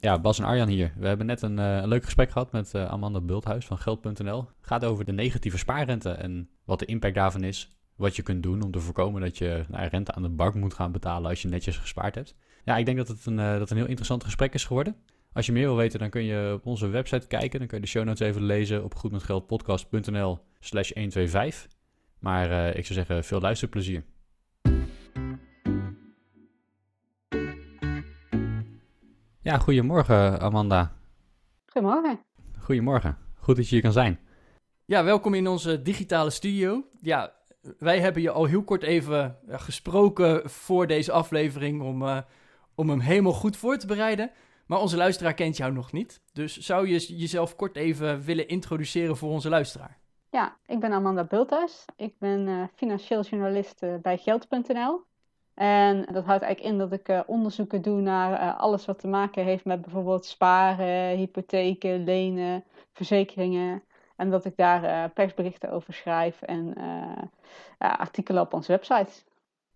Ja, Bas en Arjan hier. We hebben net een, eh, leuk gesprek gehad met eh, Amanda Bulthuis van Geld.nl. Het gaat over de negatieve spaarrente en wat de impact daarvan is. Wat je kunt doen om te voorkomen dat je nou, rente aan de bank moet gaan betalen als je netjes gespaard hebt. Ja, ik denk dat het een, uh, dat een heel interessant gesprek is geworden. Als je meer wil weten, dan kun je op onze website kijken. Dan kun je de show notes even lezen op goedmetgeldpodcast.nl slash 125. Maar ik zou zeggen, veel luisterplezier. Ja, goedemorgen Amanda. Goedemorgen. Goedemorgen. Goed dat je hier kan zijn. Ja, welkom in onze digitale studio. Ja, wij hebben je al heel kort even gesproken voor deze aflevering om, uh, om hem helemaal goed voor te bereiden. Maar onze luisteraar kent jou nog niet. Dus zou je jezelf kort even willen introduceren voor onze luisteraar? Ja, ik ben Amanda Bulthuis. Ik ben uh, financieel journalist uh, bij Geld.nl. En dat houdt eigenlijk in dat ik uh, onderzoeken doe naar uh, alles wat te maken heeft met bijvoorbeeld sparen, hypotheken, lenen, verzekeringen. En dat ik daar uh, persberichten over schrijf en artikelen op onze website.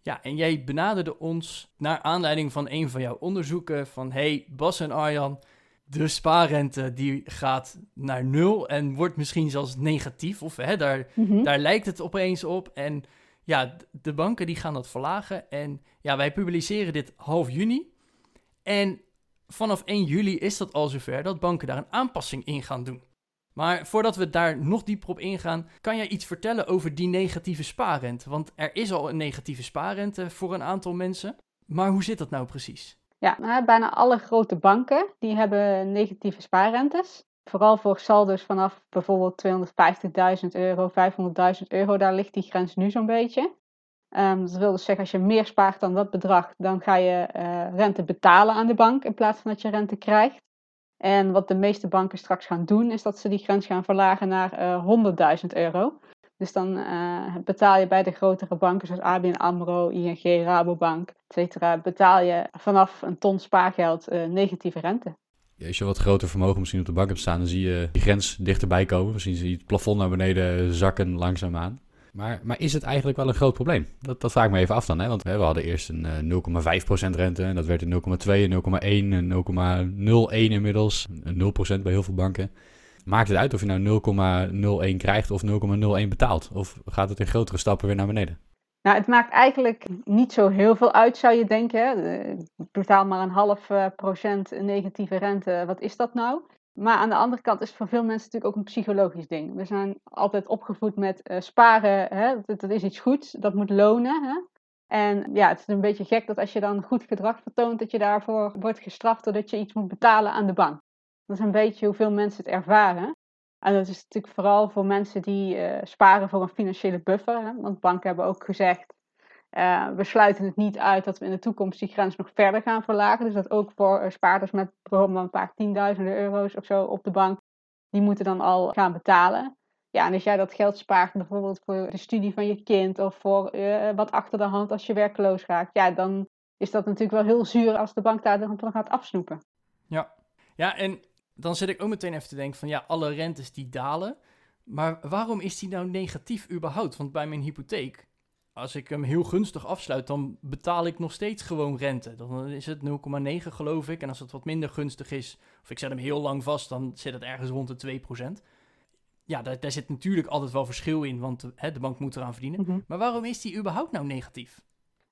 Ja, en jij benaderde ons naar aanleiding van een van jouw onderzoeken van... hey, Bas en Arjan, de spaarrente die gaat naar nul en wordt misschien zelfs negatief. Of hè, daar, mm -hmm. daar lijkt het opeens op en ja, de banken die gaan dat verlagen. En ja, wij publiceren dit half juni. En vanaf 1 juli is dat al zover dat banken daar een aanpassing in gaan doen. Maar voordat we daar nog dieper op ingaan, kan jij iets vertellen over die negatieve spaarrente? Want er is al een negatieve spaarrente voor een aantal mensen. Maar hoe zit dat nou precies? Ja, nou, bijna alle grote banken die hebben negatieve spaarrentes. Vooral voor saldo's vanaf bijvoorbeeld 250.000 euro, 500.000 euro, daar ligt die grens nu zo'n beetje. Um, dat wil dus zeggen, als je meer spaart dan dat bedrag, dan ga je uh, rente betalen aan de bank in plaats van dat je rente krijgt. En wat de meeste banken straks gaan doen, is dat ze die grens gaan verlagen naar uh, 100.000 euro. Dus dan uh, betaal je bij de grotere banken zoals ABN AMRO, ING, Rabobank, etc. betaal je vanaf een ton spaargeld negatieve rente. Als je wat groter vermogen misschien op de bank hebt staan, dan zie je die grens dichterbij komen. Misschien zie je het plafond naar beneden zakken langzaamaan. Maar, maar is het eigenlijk wel een groot probleem? Dat, dat vraag ik me even af dan. Hè? Want we hadden eerst een uh, 0,5% rente en dat werd een 0,2, 0,1 en 0,01 inmiddels. Een 0% bij heel veel banken. Maakt het uit of je nou 0,01 krijgt of 0,01 betaalt? Of gaat het in grotere stappen weer naar beneden? Nou, het maakt eigenlijk niet zo heel veel uit, zou je denken. Ik betaal maar een half uh, procent negatieve rente. Wat is dat nou? Maar aan de andere kant is het voor veel mensen natuurlijk ook een psychologisch ding. We zijn altijd opgevoed met uh, sparen, hè? Dat, dat, is iets goeds, dat moet lonen. Hè? En ja, het is een beetje gek dat als je dan goed gedrag vertoont, dat je daarvoor wordt gestraft doordat je iets moet betalen aan de bank. Dat is een beetje hoe veel mensen het ervaren. En dat is natuurlijk vooral voor mensen die uh, sparen voor een financiële buffer. Hè? Want banken hebben ook gezegd, uh, we sluiten het niet uit dat we in de toekomst die grens nog verder gaan verlagen. Dus dat ook voor uh, spaarders met bijvoorbeeld een paar tienduizenden euro's of zo op de bank, die moeten dan al gaan betalen. Ja, en als jij dat geld spaart bijvoorbeeld voor de studie van je kind of voor wat achter de hand als je werkloos raakt, ja, dan is dat natuurlijk wel heel zuur als de bank daar dan gaat afsnoepen. Ja, ja en dan zit ik ook meteen even te denken van ja, alle rentes die dalen. Maar waarom is die nou negatief überhaupt? Want bij mijn hypotheek, als ik hem heel gunstig afsluit, dan betaal ik nog steeds gewoon rente. Dan is het 0,9 geloof ik. En als het wat minder gunstig is, of ik zet hem heel lang vast, dan zit het ergens rond de 2%. Ja, daar, daar zit natuurlijk altijd wel verschil in, want hè, de bank moet eraan verdienen. Mm -hmm. Maar waarom is die überhaupt nou negatief?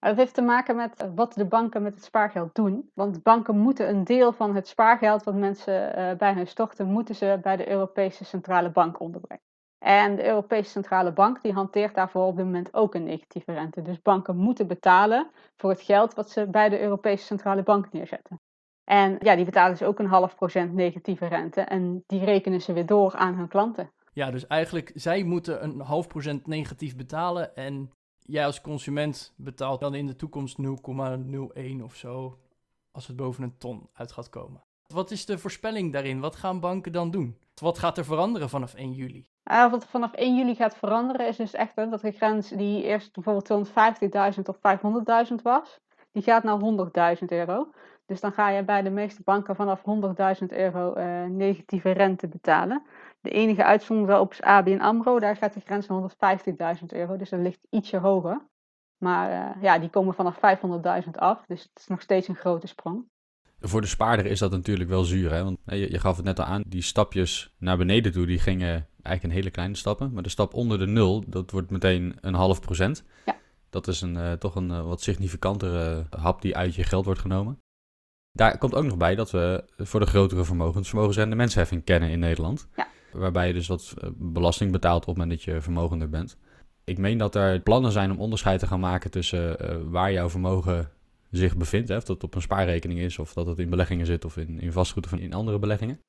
Dat heeft te maken met wat de banken met het spaargeld doen. Want banken moeten een deel van het spaargeld wat mensen uh, bij hun storten, moeten ze bij de Europese Centrale Bank onderbrengen. En de Europese Centrale Bank die hanteert daarvoor op dit moment ook een negatieve rente. Dus banken moeten betalen voor het geld wat ze bij de Europese Centrale Bank neerzetten. En ja, die betalen dus ook een half procent negatieve rente. En die rekenen ze weer door aan hun klanten. Ja, dus eigenlijk zij moeten een half procent negatief betalen. En jij als consument betaalt dan in de toekomst 0,01 of zo. Als het boven een ton uit gaat komen. Wat is de voorspelling daarin? Wat gaan banken dan doen? Wat gaat er veranderen vanaf 1 juli? Wat vanaf 1 juli gaat veranderen is dus echt dat de grens die eerst bijvoorbeeld 250.000 of 500.000 was, die gaat naar 100.000 euro. Dus dan ga je bij de meeste banken vanaf 100.000 euro uh, negatieve rente betalen. De enige uitzondering daarop is ABN AMRO. Daar gaat de grens naar 150.000 euro. Dus dat ligt ietsje hoger. Maar uh, ja, die komen vanaf 500.000 af. Dus het is nog steeds een grote sprong. Voor de spaarder is dat natuurlijk wel zuur. Hè? Want je, je, gaf het net al aan, die stapjes naar beneden toe, die gingen eigenlijk een hele kleine stappen. Maar de stap onder de nul, dat wordt meteen een half procent. Ja. Dat is een, uh, toch een uh, wat significantere hap die uit je geld wordt genomen. Daar komt ook nog bij dat we voor de grotere vermogens vermogensrendementsheffing kennen in Nederland. Ja. Waarbij je dus wat belasting betaalt op het moment dat je vermogender bent. Ik meen dat er plannen zijn om onderscheid te gaan maken tussen uh, waar jouw vermogen zich bevindt. Hè, of dat het op een spaarrekening is, of dat het in beleggingen zit, of in, in vastgoed of in andere beleggingen.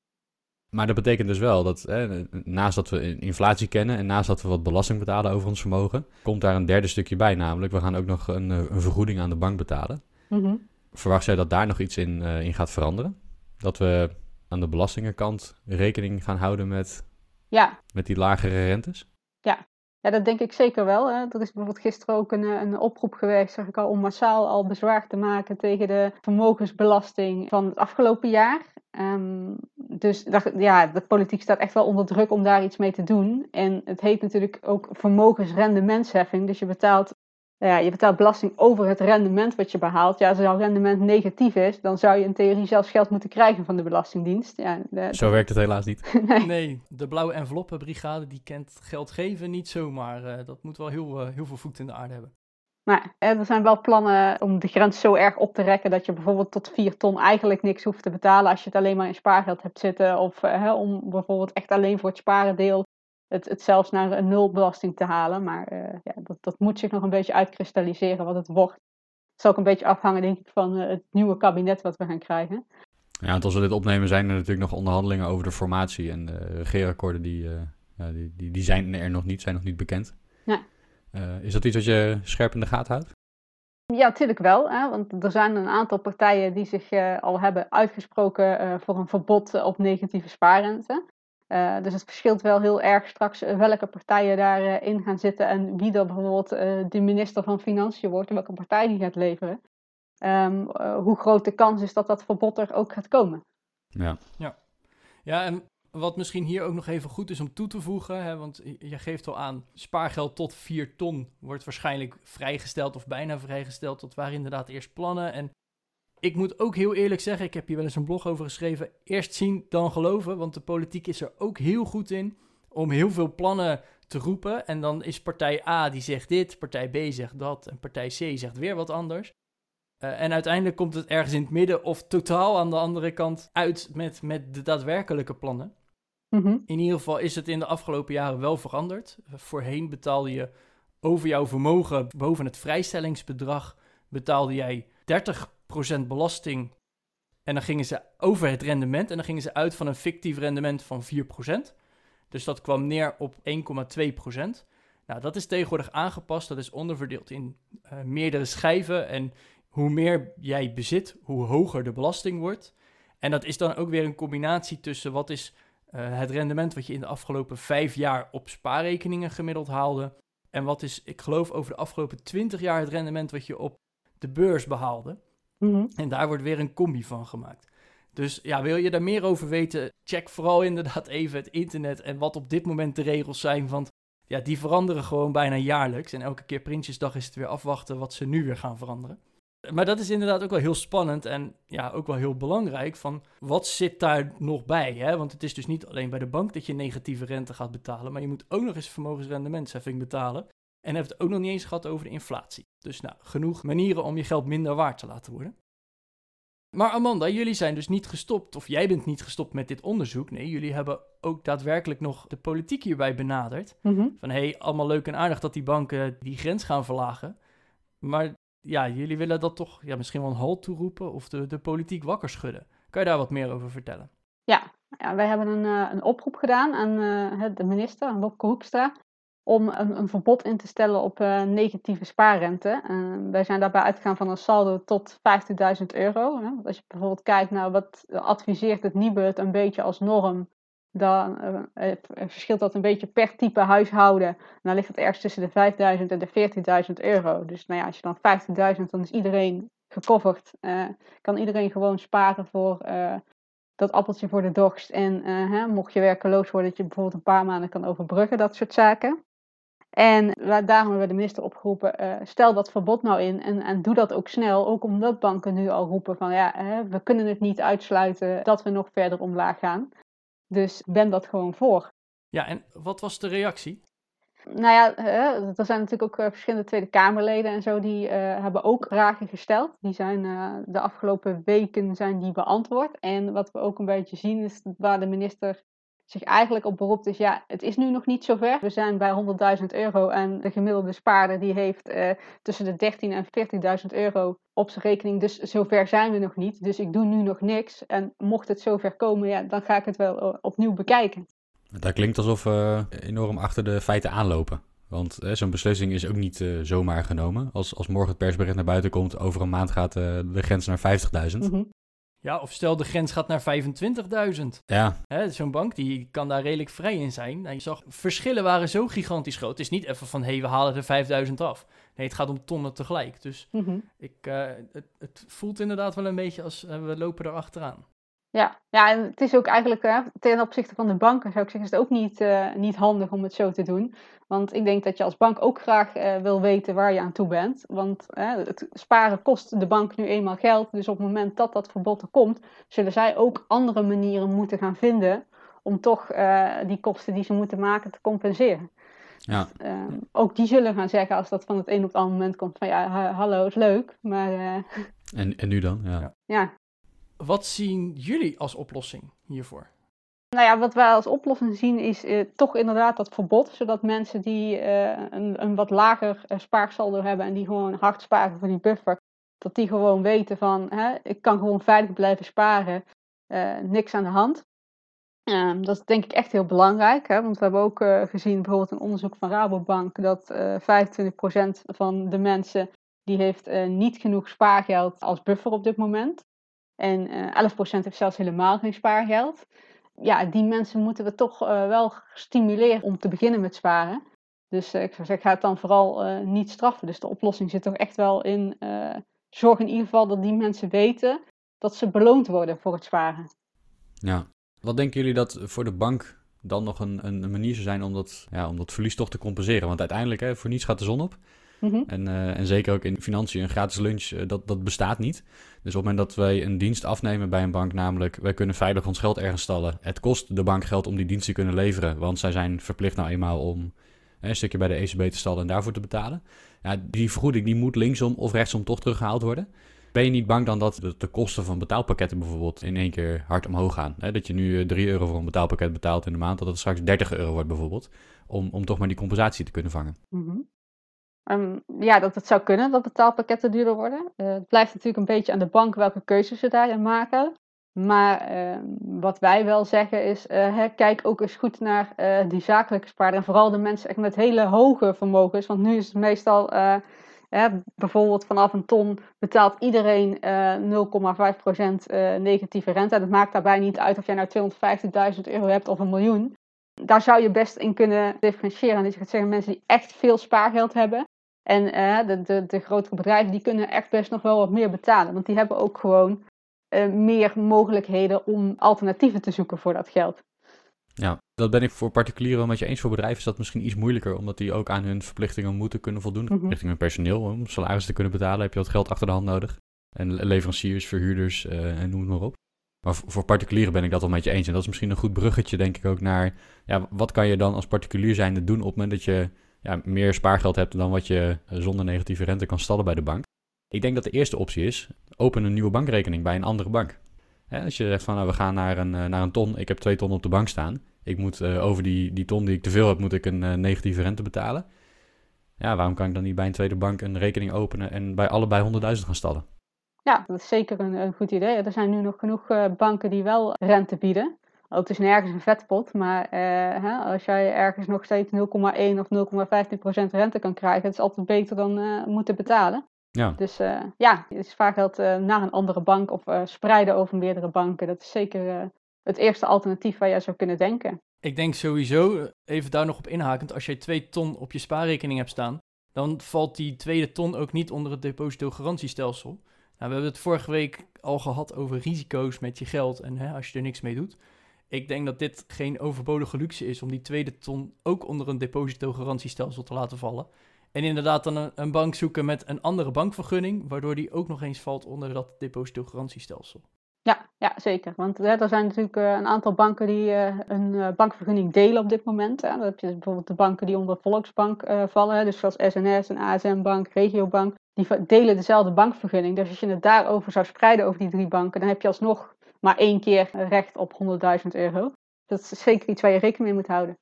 Maar dat betekent dus wel dat hè, naast dat we inflatie kennen en naast dat we wat belasting betalen over ons vermogen, komt daar een derde stukje bij. Namelijk, we gaan ook nog een, een vergoeding aan de bank betalen. Mm Verwacht jij dat daar nog iets in, uh, in gaat veranderen? Dat we aan de belastingenkant rekening gaan houden met, ja. met die lagere rentes? Ja. ja, dat denk ik zeker wel. Hè. Er is bijvoorbeeld gisteren ook een, een oproep geweest, zeg ik al, om massaal al bezwaar te maken tegen de vermogensbelasting van het afgelopen jaar. Um, dus dat, ja, de politiek staat echt wel onder druk om daar iets mee te doen. En het heet natuurlijk ook vermogensrendementsheffing. Dus je betaalt ja, je betaalt belasting over het rendement wat je behaalt. Ja, als jouw rendement negatief is, dan zou je in theorie zelfs geld moeten krijgen van de Belastingdienst. Ja, de, Zo werkt het helaas niet. nee. nee. de blauwe enveloppenbrigade die kent geld geven niet zomaar. Uh, dat moet wel heel, uh, heel veel voet in de aarde hebben. Maar er zijn wel plannen om de grens zo erg op te rekken dat je bijvoorbeeld tot 4 ton eigenlijk niks hoeft te betalen als je het alleen maar in spaargeld hebt zitten. Of uh, om bijvoorbeeld echt alleen voor het sparendeel het, het zelfs naar een nulbelasting te halen. Maar uh, ja, dat, dat moet zich nog een beetje uitkristalliseren wat het wordt. Het zal ook een beetje afhangen, denk ik, van uh, het nieuwe kabinet wat we gaan krijgen. Ja, want als we dit opnemen zijn er natuurlijk nog onderhandelingen over de formatie. En de regeerakkoorden die, uh, ja, die, die, die, zijn er nog niet, zijn nog niet bekend. Ja. is dat iets wat je scherp in de gaten houdt? Ja, natuurlijk wel. Hè? Want er zijn een aantal partijen die zich al hebben uitgesproken voor een verbod op negatieve spaarrente. Uh, dus het verschilt wel heel erg straks welke partijen daarin uh, gaan zitten en wie er bijvoorbeeld uh, de minister van Financiën wordt en welke partij die gaat leveren. Um, hoe groot de kans is dat dat verbod er ook gaat komen. Ja. ja. Ja, en wat misschien hier ook nog even goed is om toe te voegen, hè, want je geeft al aan, spaargeld tot 4 ton wordt waarschijnlijk vrijgesteld of bijna vrijgesteld. Dat waren inderdaad eerst plannen en ik moet ook heel eerlijk zeggen, ik heb hier wel eens een blog over geschreven. Eerst zien, dan geloven. Want de politiek is er ook heel goed in om heel veel plannen te roepen. En dan is partij A die zegt dit, partij B zegt dat en partij C zegt weer wat anders. Uh, en uiteindelijk komt het ergens in het midden of totaal aan de andere kant uit met, met de daadwerkelijke plannen. Mm -hmm. In ieder geval is het in de afgelopen jaren wel veranderd. Voorheen betaalde je over jouw vermogen, boven het vrijstellingsbedrag, betaalde jij 30% belasting. En dan gingen ze over het rendement. En dan gingen ze uit van een fictief rendement van 4%. Dus dat kwam neer op 1,2%. Nou, dat is tegenwoordig aangepast. Dat is onderverdeeld in uh, meerdere schijven. En hoe meer jij bezit, hoe hoger de belasting wordt. En dat is dan ook weer een combinatie tussen wat is uh, het rendement wat je in de afgelopen vijf jaar op spaarrekeningen gemiddeld haalde. En wat is, ik geloof, over de afgelopen 20 jaar het rendement wat je op de beurs behaalde. -hmm. En daar wordt weer een combi van gemaakt. Dus ja, wil je daar meer over weten? Check vooral inderdaad even het internet en wat op dit moment de regels zijn. Want ja, die veranderen gewoon bijna jaarlijks. En elke keer Prinsjesdag is het weer afwachten wat ze nu weer gaan veranderen. Maar dat is inderdaad ook wel heel spannend en ja, ook wel heel belangrijk. Van wat zit daar nog bij? Hè? Want het is dus niet alleen bij de bank dat je negatieve rente gaat betalen. Maar je moet ook nog eens vermogensrendementsheffing betalen. En heeft het ook nog niet eens gehad over de inflatie. Dus nou, genoeg manieren om je geld minder waard te laten worden. Maar Amanda, jullie zijn dus niet gestopt, of jij bent niet gestopt met dit onderzoek. Nee, jullie hebben ook daadwerkelijk nog de politiek hierbij benaderd. Mm -hmm. Van hé, hey, allemaal leuk en aardig dat die banken die grens gaan verlagen. Maar ja, jullie willen dat toch ja, misschien wel een halt toeroepen of de, de politiek wakker schudden. Kan je daar wat meer over vertellen? Ja, ja wij hebben een, uh, een oproep gedaan aan uh, de minister, Wopke Hoekstra, om een, een, verbod in te stellen op uh, negatieve spaarrente. Uh, wij zijn daarbij uitgegaan van een saldo tot 15.000 euro. Hè. Als je bijvoorbeeld kijkt naar wat adviseert het Nibud een beetje als norm dan uh, verschilt dat een beetje per type huishouden. dan ligt het ergens tussen de 5.000 en de 14.000 euro. Dus nou ja, als je dan 15.000, dan is iedereen gecoverd. Uh, kan iedereen gewoon sparen voor dat appeltje voor de dorst. En hè, mocht je werkeloos worden, dat je bijvoorbeeld een paar maanden kan overbruggen, dat soort zaken. En daarom hebben we de minister opgeroepen, uh, stel dat verbod nou in en, en doe dat ook snel. Ook omdat banken nu al roepen van ja, hè, we kunnen het niet uitsluiten dat we nog verder omlaag gaan. Dus ben dat gewoon voor. Ja, en wat was de reactie? Nou ja, er zijn natuurlijk ook eh, verschillende Tweede Kamerleden en zo, die uh, hebben ook vragen gesteld. Die zijn de afgelopen weken zijn die beantwoord. En wat we ook een beetje zien is waar de minister zich eigenlijk op beroept is, ja, het is nu nog niet zover. We zijn bij 100.000 euro en de gemiddelde spaarder die heeft uh, tussen de 13.000 en 14.000 euro op zijn rekening. Dus zover zijn we nog niet. Dus ik doe nu nog niks. En mocht het zover komen, ja, dan ga ik het wel uh, opnieuw bekijken. Dat klinkt alsof we enorm achter de feiten aanlopen. Want zo'n beslissing is ook niet uh, zomaar genomen. Als, als morgen het persbericht naar buiten komt, over een maand gaat de grens naar 50.000. Mm -hmm. Ja, of stel de grens gaat naar 25.000. Ja. Zo'n bank die kan daar redelijk vrij in zijn. Nou, je zag, verschillen waren zo gigantisch groot. Het is niet even van, hé, hey, we halen er 5000 af. Nee, het gaat om tonnen tegelijk. Dus Mhm. ik, uh, het, het, voelt inderdaad wel een beetje als uh, we lopen er achteraan. Ja, ja, en het is ook eigenlijk ten opzichte van de banken, zou ik zeggen, is het ook niet, uh, niet handig om het zo te doen. Want ik denk dat je als bank ook graag uh, wil weten waar je aan toe bent. Want het sparen kost de bank nu eenmaal geld. Dus op het moment dat dat verbod er komt, zullen zij ook andere manieren moeten gaan vinden om toch die kosten die ze moeten maken te compenseren. Ja. Dus, ook die zullen gaan zeggen als dat van het een op het andere moment komt van ja, hallo, is leuk, maar... en, en nu dan? Ja. ja. Wat zien jullie als oplossing hiervoor? Nou ja, wat wij als oplossing zien is uh, toch inderdaad dat verbod. Zodat mensen die uh, een, een, wat lager uh, spaarsaldo hebben en die gewoon hard sparen voor die buffer. Dat die gewoon weten van, hè, ik kan gewoon veilig blijven sparen. niks aan de hand. Ehm, dat is denk ik echt heel belangrijk. Hè, want we hebben ook gezien bijvoorbeeld een onderzoek van Rabobank. Dat 25% van de mensen die heeft niet genoeg spaargeld als buffer op dit moment. En uh, 11% heeft zelfs helemaal geen spaargeld. Ja, die mensen moeten we toch uh, wel stimuleren om te beginnen met sparen. Dus uh, ik ga het dan vooral niet straffen. Dus de oplossing zit toch echt wel in zorg in ieder geval dat die mensen weten dat ze beloond worden voor het sparen. Ja, wat denken jullie dat voor de bank dan nog een, een manier zou zijn om dat, ja, om dat verlies toch te compenseren? Want uiteindelijk, hè, voor niets gaat de zon op. Mm-hmm. En, uh, en zeker ook in financiën, een gratis lunch, uh, dat, dat bestaat niet. Dus op het moment dat wij een dienst afnemen bij een bank, namelijk wij kunnen veilig ons geld ergens stallen. Het kost de bank geld om die dienst te kunnen leveren, want zij zijn verplicht nou eenmaal om een stukje bij de ECB te stallen en daarvoor te betalen. Ja, die vergoeding die moet linksom of rechtsom toch teruggehaald worden. Ben je niet bang dan dat de, de kosten van betaalpakketten bijvoorbeeld in één keer hard omhoog gaan? Hè? Dat je nu 3 euro voor een betaalpakket betaalt in de maand, dat het straks 30 euro wordt bijvoorbeeld. Om, om toch maar die compensatie te kunnen vangen. Mm-hmm. Um, ja, dat het zou kunnen dat betaalpakketten duurder worden. Uh, het blijft natuurlijk een beetje aan de bank welke keuzes ze daarin maken. Maar uh, wat wij wel zeggen is, uh, hè, kijk ook eens goed naar uh, die zakelijke spaarder. En vooral de mensen echt met hele hoge vermogens. Want nu is het meestal, hè, bijvoorbeeld vanaf een ton betaalt iedereen 0,5% negatieve rente. En het maakt daarbij niet uit of jij nou 250.000 euro hebt of een miljoen. Daar zou je best in kunnen differentiëren. Dus je gaat zeggen, mensen die echt veel spaargeld hebben, en uh, de, de, de grotere bedrijven die kunnen echt best nog wel wat meer betalen. Want die hebben ook gewoon uh, meer mogelijkheden om alternatieven te zoeken voor dat geld. Ja, dat ben ik voor particulieren wel met je eens. Voor bedrijven is dat misschien iets moeilijker, omdat die ook aan hun verplichtingen moeten kunnen voldoen. Mhm. Richting hun personeel, om salaris te kunnen betalen, heb je dat geld achter de hand nodig. En leveranciers, verhuurders uh, en noem het maar op. Maar voor particulieren ben ik dat wel met je eens. En dat is misschien een goed bruggetje, denk ik ook, naar... Ja, wat kan je dan als particulier zijnde doen op het moment dat je ja, meer spaargeld hebt dan wat je zonder negatieve rente kan stallen bij de bank. Ik denk dat de eerste optie is, open een nieuwe bankrekening bij een andere bank. Als je zegt van nou, we gaan naar een, naar een ton, ik heb twee ton op de bank staan. Ik moet uh, over die, die ton die ik te veel heb, moet ik een negatieve rente betalen. Ja, waarom kan ik dan niet bij een tweede bank een rekening openen en bij allebei 100.000 gaan stallen? Ja, dat is zeker een, goed idee. Er zijn nu nog genoeg banken die wel rente bieden. Oh, het is nergens een vetpot, maar uh, hè, als jij ergens nog steeds 0,1 of 0,15% rente kan krijgen, het is altijd beter dan uh, moeten betalen. Ja. Dus uh, ja, het spaargeld naar een andere bank of spreiden over meerdere banken, dat is zeker het eerste alternatief waar je zou kunnen denken. Ik denk sowieso, even daar nog op inhakend, als jij twee ton op je spaarrekening hebt staan, dan valt die tweede ton ook niet onder het depositogarantiestelsel. Nou, we hebben het vorige week al gehad over risico's met je geld en hè, als je er niks mee doet. Ik denk dat dit geen overbodige luxe is om die tweede ton ook onder een depositogarantiestelsel te laten vallen. En inderdaad dan een, bank zoeken met een andere bankvergunning, waardoor die ook nog eens valt onder dat depositogarantiestelsel. Ja, ja zeker. Want hè, er zijn natuurlijk uh, een aantal banken die uh, een bankvergunning delen op dit moment. Hè. Dan heb je bijvoorbeeld de banken die onder Volksbank vallen, hè, dus zoals SNS en ASM Bank, Regiobank. Die delen dezelfde bankvergunning. Dus als je het daarover zou spreiden over die drie banken, dan heb je alsnog maar één keer recht op 100.000 euro. Dat is zeker iets waar je rekening mee moet houden.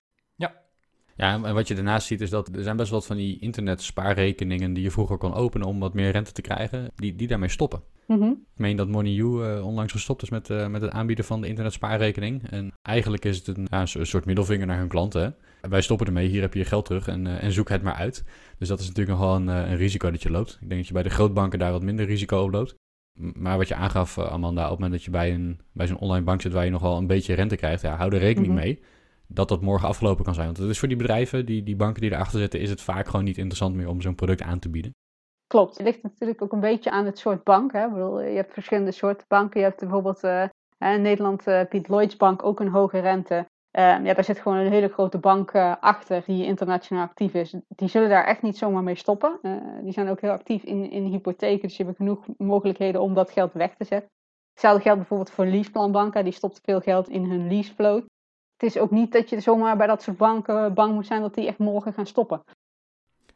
Ja, en wat je daarnaast ziet is dat er zijn best wel wat van die internetspaarrekeningen die je vroeger kon openen om wat meer rente te krijgen, die, die daarmee stoppen. Mm -hmm. Ik meen dat MoneyU uh, onlangs gestopt is met, uh, met het aanbieden van de internetspaarrekening. En eigenlijk is het een, ja, een soort middelvinger naar hun klanten. Hè? Wij stoppen ermee, hier heb je je geld terug en, uh, en zoek het maar uit. Dus dat is natuurlijk nog wel een, een, risico dat je loopt. Ik denk dat je bij de grootbanken daar wat minder risico op loopt. Maar wat je aangaf, Amanda, op het moment dat je bij, een, bij zo'n online bank zit waar je nog wel een beetje rente krijgt, ja, hou er rekening mm -hmm. mee dat dat morgen afgelopen kan zijn. Want het is voor die bedrijven, die, die banken die erachter zitten, is het vaak gewoon niet interessant meer om zo'n product aan te bieden. Klopt. Het ligt natuurlijk ook een beetje aan het soort bank. Hè. Ik bedoel, je hebt verschillende soorten banken. Je hebt bijvoorbeeld uh, in Nederland uh, Piet Lloyds Bank ook een hoge rente. Uh, ja, daar zit gewoon een hele grote bank achter die internationaal actief is. Die zullen daar echt niet zomaar mee stoppen. die zijn ook heel actief in, in hypotheken, dus je hebt genoeg mogelijkheden om dat geld weg te zetten. Hetzelfde geldt bijvoorbeeld voor leaseplanbanken. Die stopt veel geld in hun leasefloat het is ook niet dat je zomaar bij dat soort banken bang moet zijn dat die echt morgen gaan stoppen.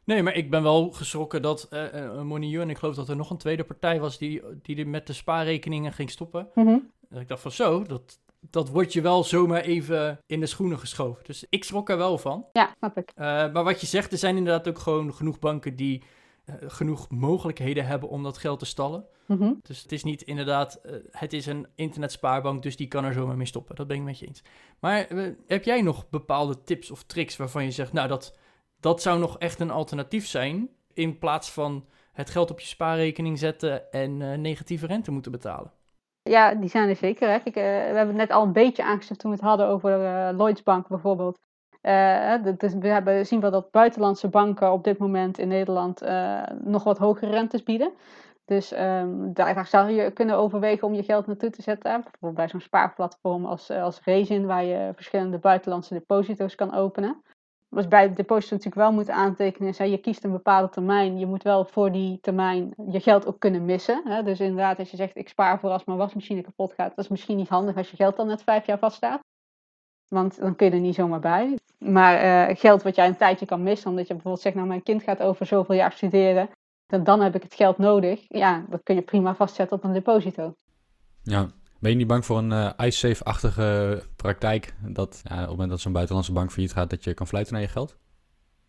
Nee, maar ik ben wel geschrokken dat uh, en ik geloof dat er nog een tweede partij was die, die met de spaarrekeningen ging stoppen. Mm -hmm. Ik dacht van zo, dat, dat wordt je wel zomaar even in de schoenen geschoven. Dus ik schrok er wel van. Ja, snap ik. Uh, maar wat je zegt, er zijn inderdaad ook gewoon genoeg banken die uh, genoeg mogelijkheden hebben om dat geld te stallen. Mm -hmm. Dus het is niet inderdaad, uh, het is een internetspaarbank, dus die kan er zomaar mee stoppen. Dat ben ik met je eens. Maar heb jij nog bepaalde tips of tricks waarvan je zegt, nou dat, dat zou nog echt een alternatief zijn, in plaats van het geld op je spaarrekening zetten en negatieve rente moeten betalen? Ja, die zijn er zeker. Hè. Ik, we hebben het net al een beetje aangestipt toen we het hadden over Lloyds Bank bijvoorbeeld. dus we hebben, zien wel dat buitenlandse banken op dit moment in Nederland nog wat hogere rentes bieden. Dus um, daar zou je kunnen overwegen om je geld naartoe te zetten. Bijvoorbeeld bij zo'n spaarplatform als, als Raisin, waar je verschillende buitenlandse deposito's kan openen. Wat bij het deposito natuurlijk wel moet aantekenen is, je kiest een bepaalde termijn. Je moet wel voor die termijn je geld ook kunnen missen. Hè. Dus inderdaad, als je zegt, ik spaar voor als mijn wasmachine kapot gaat. Dat is misschien niet handig als je geld dan net vijf jaar vaststaat. Want dan kun je er niet zomaar bij. Maar uh, geld wat jij een tijdje kan missen, omdat je bijvoorbeeld zegt, nou mijn kind gaat over zoveel jaar studeren dan, dan heb ik het geld nodig. Ja, dat kun je prima vastzetten op een deposito. Ja, ben je niet bang voor een uh, iSafe-achtige praktijk? Dat ja, op het moment dat zo'n buitenlandse bank failliet gaat, dat je kan fluiten naar je geld?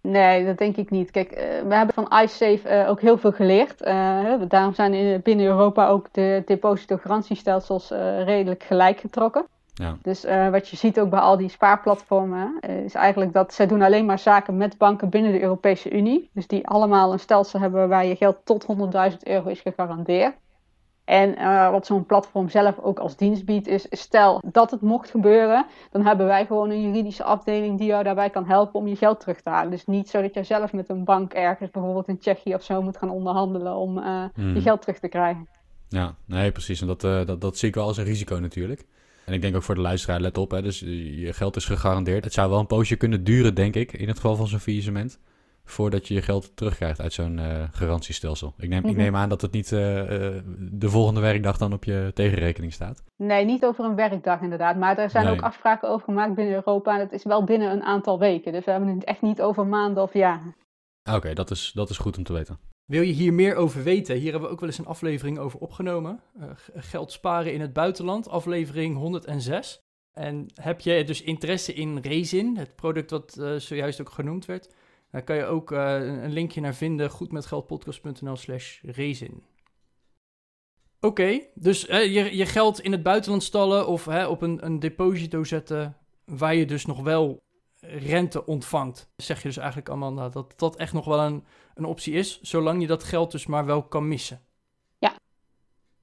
Nee, dat denk ik niet. Kijk, uh, we hebben van iSafe uh, ook heel veel geleerd. daarom zijn in, binnen Europa ook de depositogarantiestelsels redelijk gelijk getrokken. Ja. Dus wat je ziet ook bij al die spaarplatformen, is eigenlijk dat zij doen alleen maar zaken met banken binnen de Europese Unie. Dus die allemaal een stelsel hebben waar je geld tot 100.000 euro is gegarandeerd. En uh, wat zo'n platform zelf ook als dienst biedt, is stel dat het mocht gebeuren, dan hebben wij gewoon een juridische afdeling die jou daarbij kan helpen om je geld terug te halen. Dus niet zo dat jij zelf met een bank ergens, bijvoorbeeld in Tsjechië of zo, moet gaan onderhandelen om hmm. je geld terug te krijgen. Ja, nee, precies. En dat, dat, dat zie ik wel als een risico natuurlijk. En ik denk ook voor de luisteraar, let op, hè, dus je geld is gegarandeerd. Het zou wel een poosje kunnen duren, denk ik, in het geval van zo'n faillissement. Voordat je je geld terugkrijgt uit zo'n uh, garantiestelsel. Ik neem, mm -hmm. ik neem aan dat het niet uh, uh, de volgende werkdag dan op je tegenrekening staat. Nee, niet over een werkdag inderdaad. Maar er zijn nee. ook afspraken over gemaakt binnen Europa. En het is wel binnen een aantal weken. Dus we hebben het echt niet over maanden of jaren. Oké, okay, dat, is, dat is goed om te weten. Wil je hier meer over weten? Hier hebben we ook wel eens een aflevering over opgenomen. Uh, geld sparen in het buitenland, aflevering 106. En heb je dus interesse in Resin, het product wat uh, zojuist ook genoemd werd? Daar kan je ook uh, een linkje naar vinden, goedmetgeldpodcast.nl slash Resin. Oké, okay, dus je, je geld in het buitenland stallen of op een, een deposito zetten waar je dus nog wel rente ontvangt. Zeg je dus eigenlijk, Amanda, dat dat echt nog wel een, een optie is, zolang je dat geld dus maar wel kan missen. Ja.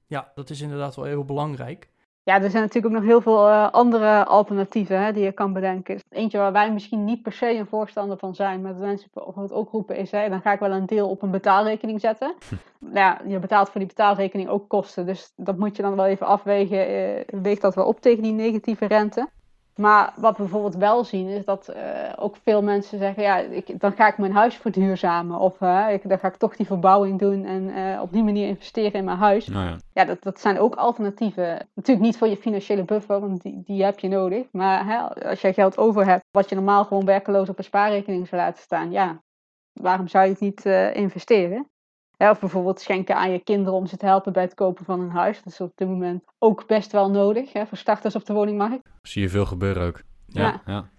Ja, dat is inderdaad wel heel belangrijk. Ja, er zijn natuurlijk ook nog heel veel uh, andere alternatieven hè, die je kan bedenken. Eentje waar wij misschien niet per se een voorstander van zijn, maar de mensen het ook roepen is, hè, dan ga ik wel een deel op een betaalrekening zetten. Hm. Ja, je betaalt voor die betaalrekening ook kosten, dus dat moet je dan wel even afwegen. Uh, weegt dat wel op tegen die negatieve rente? Maar wat we bijvoorbeeld wel zien is dat uh, ook veel mensen zeggen, ja, ik, dan ga ik mijn huis verduurzamen. Of uh, ik, dan ga ik toch die verbouwing doen en uh, op die manier investeren in mijn huis. Nou ja, ja dat, dat zijn ook alternatieven. Natuurlijk niet voor je financiële buffer, want die, die heb je nodig. Maar hè, als jij geld over hebt, wat je normaal gewoon werkeloos op een spaarrekening zou laten staan, ja, waarom zou je het niet investeren? Of bijvoorbeeld schenken aan je kinderen om ze te helpen bij het kopen van een huis. Dat is op dit moment ook best wel nodig hè, voor starters op de woningmarkt. Zie je veel gebeuren ook. Ja, ja. ja.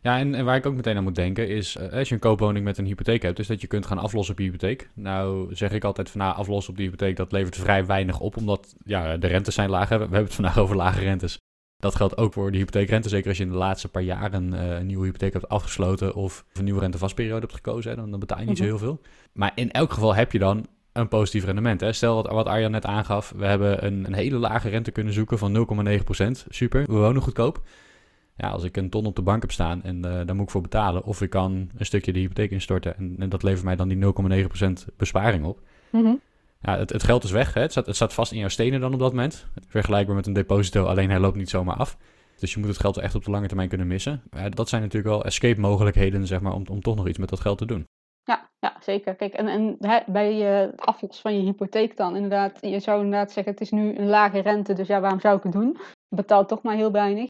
ja en, en, waar ik ook meteen aan moet denken is, uh, als je een koopwoning met een hypotheek hebt, is dat je kunt gaan aflossen op je hypotheek. Nou zeg ik altijd van nou, aflossen op die hypotheek, dat levert vrij weinig op, omdat ja, de rentes zijn laag. We hebben het vandaag over lage rentes. Dat geldt ook voor de hypotheekrente. Zeker als je in de laatste paar jaren uh, een nieuwe hypotheek hebt afgesloten of een nieuwe rentevastperiode hebt gekozen, hè, dan, dan, betaal je niet zo mhm. heel veel. Maar in elk geval heb je dan een positief rendement. Hè? Stel wat, wat Arjan net aangaf, we hebben een, een hele lage rente kunnen zoeken van 0,9%. Super, we wonen goedkoop. Ja, als ik een ton op de bank heb staan en uh, daar moet ik voor betalen, of ik kan een stukje de hypotheek instorten en, en dat levert mij dan die 0,9% besparing op. Mm ja, het, geld is weg. Hè? Het, staat, het staat vast in jouw stenen dan op dat moment. Vergelijkbaar met een deposito, alleen hij loopt niet zomaar af. Dus je moet het geld echt op de lange termijn kunnen missen. Ja, dat zijn natuurlijk wel escape mogelijkheden zeg maar, om, om toch nog iets met dat geld te doen. Ja, ja zeker. Kijk, en, en bij het aflos van je hypotheek dan inderdaad, je zou inderdaad zeggen het is nu een lage rente, dus ja, waarom zou ik het doen? Je betaalt toch maar heel weinig.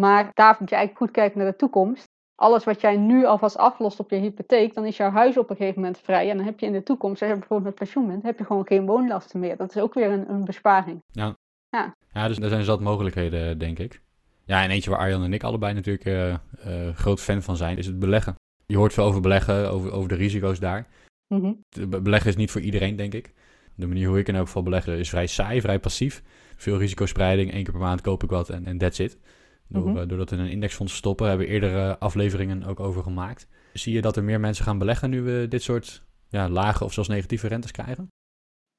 Maar daar moet je eigenlijk goed kijken naar de toekomst alles wat jij nu alvast aflost op je hypotheek, dan is jouw huis op een gegeven moment vrij. En dan heb je in de toekomst, als je bijvoorbeeld met pensioen bent, heb je gewoon geen woonlasten meer. Dat is ook weer een, een besparing. Ja. ja. Ja, dus er zijn zat mogelijkheden, denk ik. Ja, en eentje waar Arjan en ik allebei natuurlijk uh, groot fan van zijn, is het beleggen. Je hoort veel over beleggen, over, over de risico's daar. Mm Beleggen is niet voor iedereen, denk ik. De manier hoe ik in elk geval beleggen is vrij saai, vrij passief. Veel risicospreiding, één keer per maand koop ik wat en, en that's it. Door, mm Doordat we in een indexfonds stoppen, hebben we eerdere afleveringen ook over gemaakt. Zie je dat er meer mensen gaan beleggen nu we dit soort ja, lage of zelfs negatieve rentes krijgen?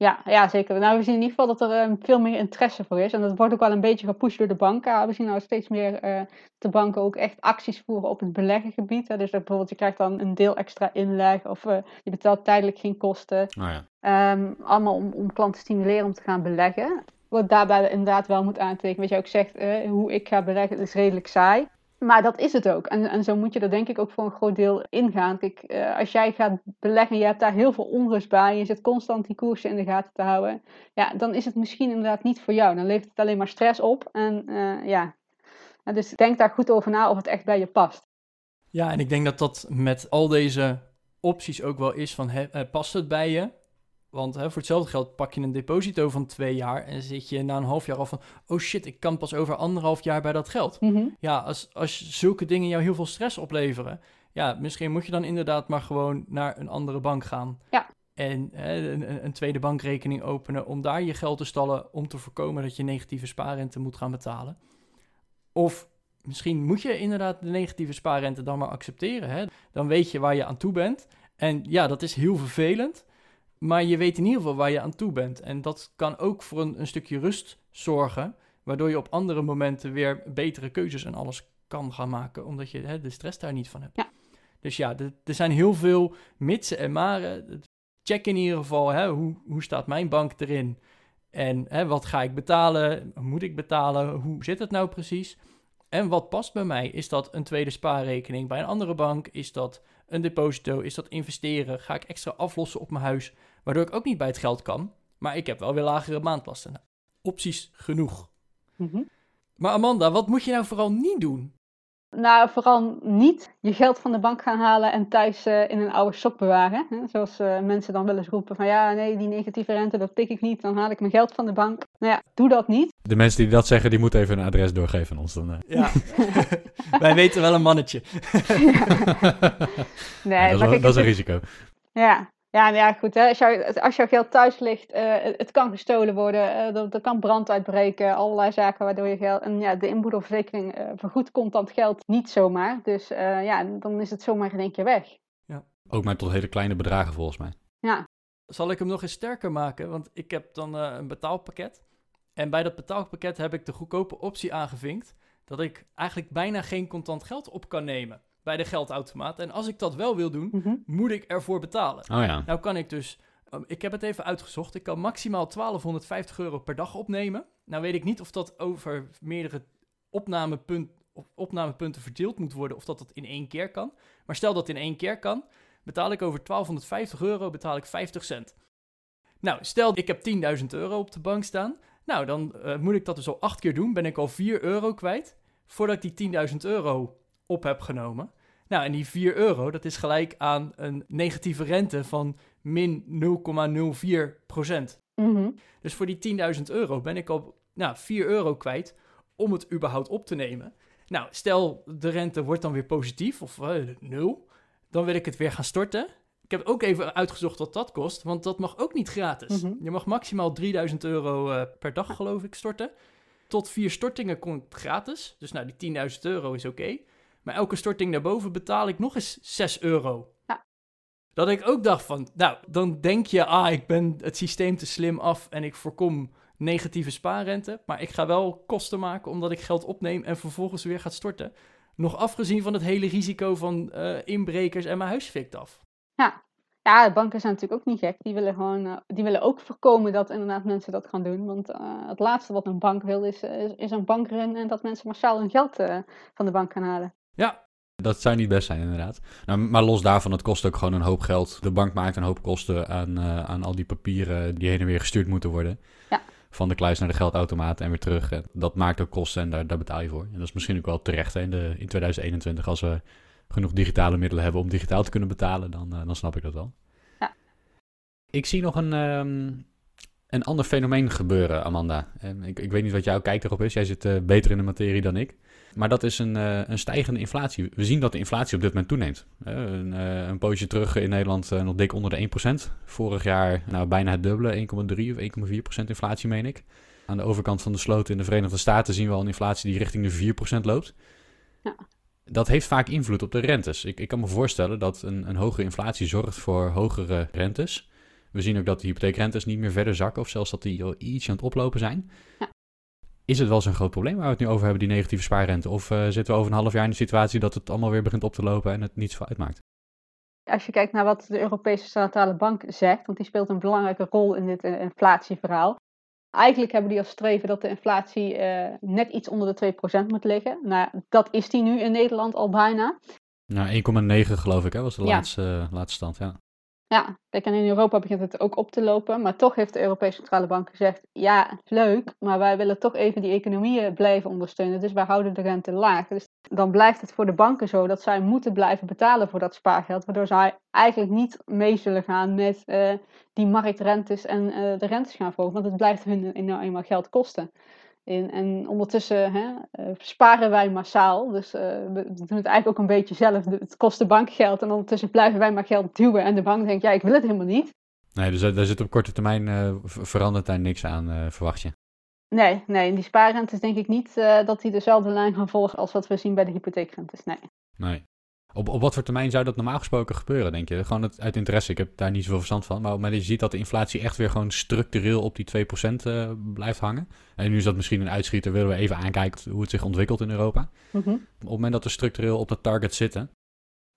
Ja, ja, zeker. Nou, we zien in ieder geval dat er uh, veel meer interesse voor is. En dat wordt ook wel een beetje gepusht door de banken. We zien nou steeds meer uh, de banken ook echt acties voeren op het beleggengebied. Hè. Dus dat bijvoorbeeld je krijgt dan een deel extra inleg of uh, je betaalt tijdelijk geen kosten. Oh ja. um, allemaal om, om klanten te stimuleren om te gaan beleggen. Wat daarbij inderdaad wel moet aantekenen. Wat je ook zegt, eh, hoe ik ga beleggen, is redelijk saai. Maar dat is het ook. En, en zo moet je er denk ik ook voor een groot deel ingaan. Kijk, uh, als jij gaat beleggen, je hebt daar heel veel onrust bij. Je zit constant die koersen in de gaten te houden. Ja, dan is het misschien inderdaad niet voor jou. Dan levert het alleen maar stress op. En uh, ja, dus denk daar goed over na of het echt bij je past. Ja, en ik denk dat dat met al deze opties ook wel is van, past het bij je? Want hè, voor hetzelfde geld pak je een deposito van twee jaar en zit je na een half jaar al van, oh shit, ik kan pas over anderhalf jaar bij dat geld. Mhm. Ja, als, als zulke dingen jou heel veel stress opleveren, ja, misschien moet je dan inderdaad maar gewoon naar een andere bank gaan. Ja. En hè, een, een, tweede bankrekening openen om daar je geld te stallen om te voorkomen dat je negatieve spaarrente moet gaan betalen. Of misschien moet je inderdaad de negatieve spaarrente dan maar accepteren. Hè? Dan weet je waar je aan toe bent. En ja, dat is heel vervelend. Maar je weet in ieder geval waar je aan toe bent. En dat kan ook voor een, een stukje rust zorgen. Waardoor je op andere momenten weer betere keuzes en alles kan gaan maken. Omdat je hè, de stress daar niet van hebt. Ja. Dus ja, er zijn heel veel mitsen en maren. Check in ieder geval, hè, hoe, hoe staat mijn bank erin? En hè, wat ga ik betalen? Moet ik betalen? Hoe zit het nou precies? En wat past bij mij? Is dat een tweede spaarrekening bij een andere bank? Is dat een deposito? Is dat investeren? Ga ik extra aflossen op mijn huis? Waardoor ik ook niet bij het geld kan. Maar ik heb wel weer lagere maandlasten. opties genoeg. Mhm. Maar Amanda, wat moet je nou vooral niet doen? Nou, vooral niet je geld van de bank gaan halen en thuis uh, in een oude sok bewaren. Hè? Zoals uh, mensen dan wel eens roepen van ja, nee, die negatieve rente, dat pik ik niet. Dan haal ik mijn geld van de bank. Nou ja, doe dat niet. De mensen die dat zeggen, die moeten even een adres doorgeven aan ons dan. Uh. Ja, wij weten wel een mannetje. nee, ja, dat, is, dat is een risico. Ja, ja, nou ja, goed. Hè. Als, jou, als jouw geld thuis ligt, uh, het kan gestolen worden, uh, er, er, kan brand uitbreken, allerlei zaken waardoor je geld. En ja, de inboedelverzekering uh, vergoedt contant geld niet zomaar. Dus ja, dan is het zomaar in één keer weg. Ja. Ook maar tot hele kleine bedragen volgens mij. Ja. Zal ik hem nog eens sterker maken? Want ik heb dan een betaalpakket. En bij dat betaalpakket heb ik de goedkope optie aangevinkt dat ik eigenlijk bijna geen contant geld op kan nemen bij de geldautomaat. En als ik dat wel wil doen, Mhm. moet ik ervoor betalen. Oh ja. Nou kan ik dus, um, ik heb het even uitgezocht, ik kan maximaal 1250 euro per dag opnemen. Nou weet ik niet of dat over meerdere opnamepunt, op- opnamepunten verdeeld moet worden of dat dat in één keer kan. Maar stel dat in één keer kan, betaal ik over 1250 euro betaal ik 50 cent. Nou, stel ik heb 10.000 euro op de bank staan. Nou, dan eh, moet ik dat dus al acht keer doen. Ben ik al 4 euro kwijt voordat ik die 10.000 euro op heb genomen. Nou, en die 4 euro, dat is gelijk aan een negatieve rente van min 0,04 procent. Mhm. Dus voor die 10.000 euro ben ik al nou, 4 euro kwijt om het überhaupt op te nemen. Nou, stel de rente wordt dan weer positief of eh, nul, dan wil ik het weer gaan storten. Ik heb ook even uitgezocht wat dat kost, want dat mag ook niet gratis. Mhm. Je mag maximaal 3000 euro eh, per dag, geloof ik, storten. Tot vier stortingen komt gratis. Dus nou, die 10.000 euro is oké. Maar elke storting daarboven betaal ik nog eens 6 euro. Ja. Dat ik ook dacht van, nou, dan denk je, ah, ik ben het systeem te slim af en ik voorkom negatieve spaarrente. Maar ik ga wel kosten maken omdat ik geld opneem en vervolgens weer gaat storten. Nog afgezien van het hele risico van eh, inbrekers en mijn huis fikt af. Ja, de banken zijn natuurlijk ook niet gek. Die willen, gewoon, eh, die willen ook voorkomen dat inderdaad mensen dat gaan doen. Want eh, het laatste wat een bank wil is, is, is een bankrun en dat mensen massaal hun geld van de bank gaan halen. Ja, Dat zou niet best zijn, inderdaad. Nou, maar los daarvan, het kost ook gewoon een hoop geld. De bank maakt een hoop kosten aan, eh, aan al die papieren die heen en weer gestuurd moeten worden. Ja. Van de kluis naar de geldautomaat en weer terug. En dat maakt ook kosten en daar, daar betaal je voor. En dat is misschien ook wel terecht hè, in, de, in 2021. Als we genoeg digitale middelen hebben om digitaal te kunnen betalen, dan, eh, dan snap ik dat wel. Ja. Ik zie nog een, ehm, een ander fenomeen gebeuren, Amanda. En ik, ik weet niet wat jouw kijk erop is. Jij zit eh, beter in de materie dan ik. Maar dat is een, eh, een stijgende inflatie. We zien dat de inflatie op dit moment toeneemt. Eh, een, eh, een poosje terug in Nederland nog dik onder de 1%. Vorig jaar nou, bijna het dubbele, 1,3 of 1,4% inflatie meen ik. Aan de overkant van de sloot in de Verenigde Staten zien we al een inflatie die richting de 4% loopt. Ja. Dat heeft vaak invloed op de rentes. Ik, ik kan me voorstellen dat een, een hogere inflatie zorgt voor hogere rentes. We zien ook dat de hypotheekrentes niet meer verder zakken of zelfs dat die al iets aan het oplopen zijn. Ja. Is het wel zo'n groot probleem waar we het nu over hebben, die negatieve spaarrente? Of eh, zitten we over een half jaar in de situatie dat het allemaal weer begint op te lopen en het niets uitmaakt? Als je kijkt naar wat de Europese Centrale Bank zegt, want die speelt een belangrijke rol in dit eh, inflatieverhaal. Eigenlijk hebben die als streven dat de inflatie eh, net iets onder de 2% moet liggen. Nou, dat is die nu in Nederland al bijna. Nou, 1,9 geloof ik, hè, was de Ja. laatste, laatste stand. Ja. Ja, kijk, en in Europa begint het ook op te lopen. Maar toch heeft de Europese Centrale Bank gezegd: ja, leuk, maar wij willen toch even die economieën blijven ondersteunen. Dus wij houden de rente laag. Dus dan blijft het voor de banken zo dat zij moeten blijven betalen voor dat spaargeld. Waardoor zij eigenlijk niet mee zullen gaan met eh, die marktrentes en eh, de rentes gaan verhogen. Want het blijft hun nou eenmaal geld kosten. En, en ondertussen hè, eh, sparen wij massaal. Dus eh, we doen het eigenlijk ook een beetje zelf. Het kost de bank geld. En ondertussen blijven wij maar geld duwen. En de bank denkt, ja, ik wil het helemaal niet. Nee, dus daar zit op korte termijn eh, ver- verandert daar niks aan, verwacht je. Nee, nee, die spaarrentes denk ik niet dat die dezelfde lijn gaan volgen als wat we zien bij de hypotheekrentes. Nee. Nee. Op, op wat voor termijn zou dat normaal gesproken gebeuren, denk je? Gewoon het, uit interesse, ik heb daar niet zoveel verstand van. Maar op het moment dat je ziet dat de inflatie echt weer gewoon structureel op die 2% eh, blijft hangen. En nu is dat misschien een uitschieter, willen we even aankijken hoe het zich ontwikkelt in Europa. Mhm. Op het moment dat we structureel op dat target zitten,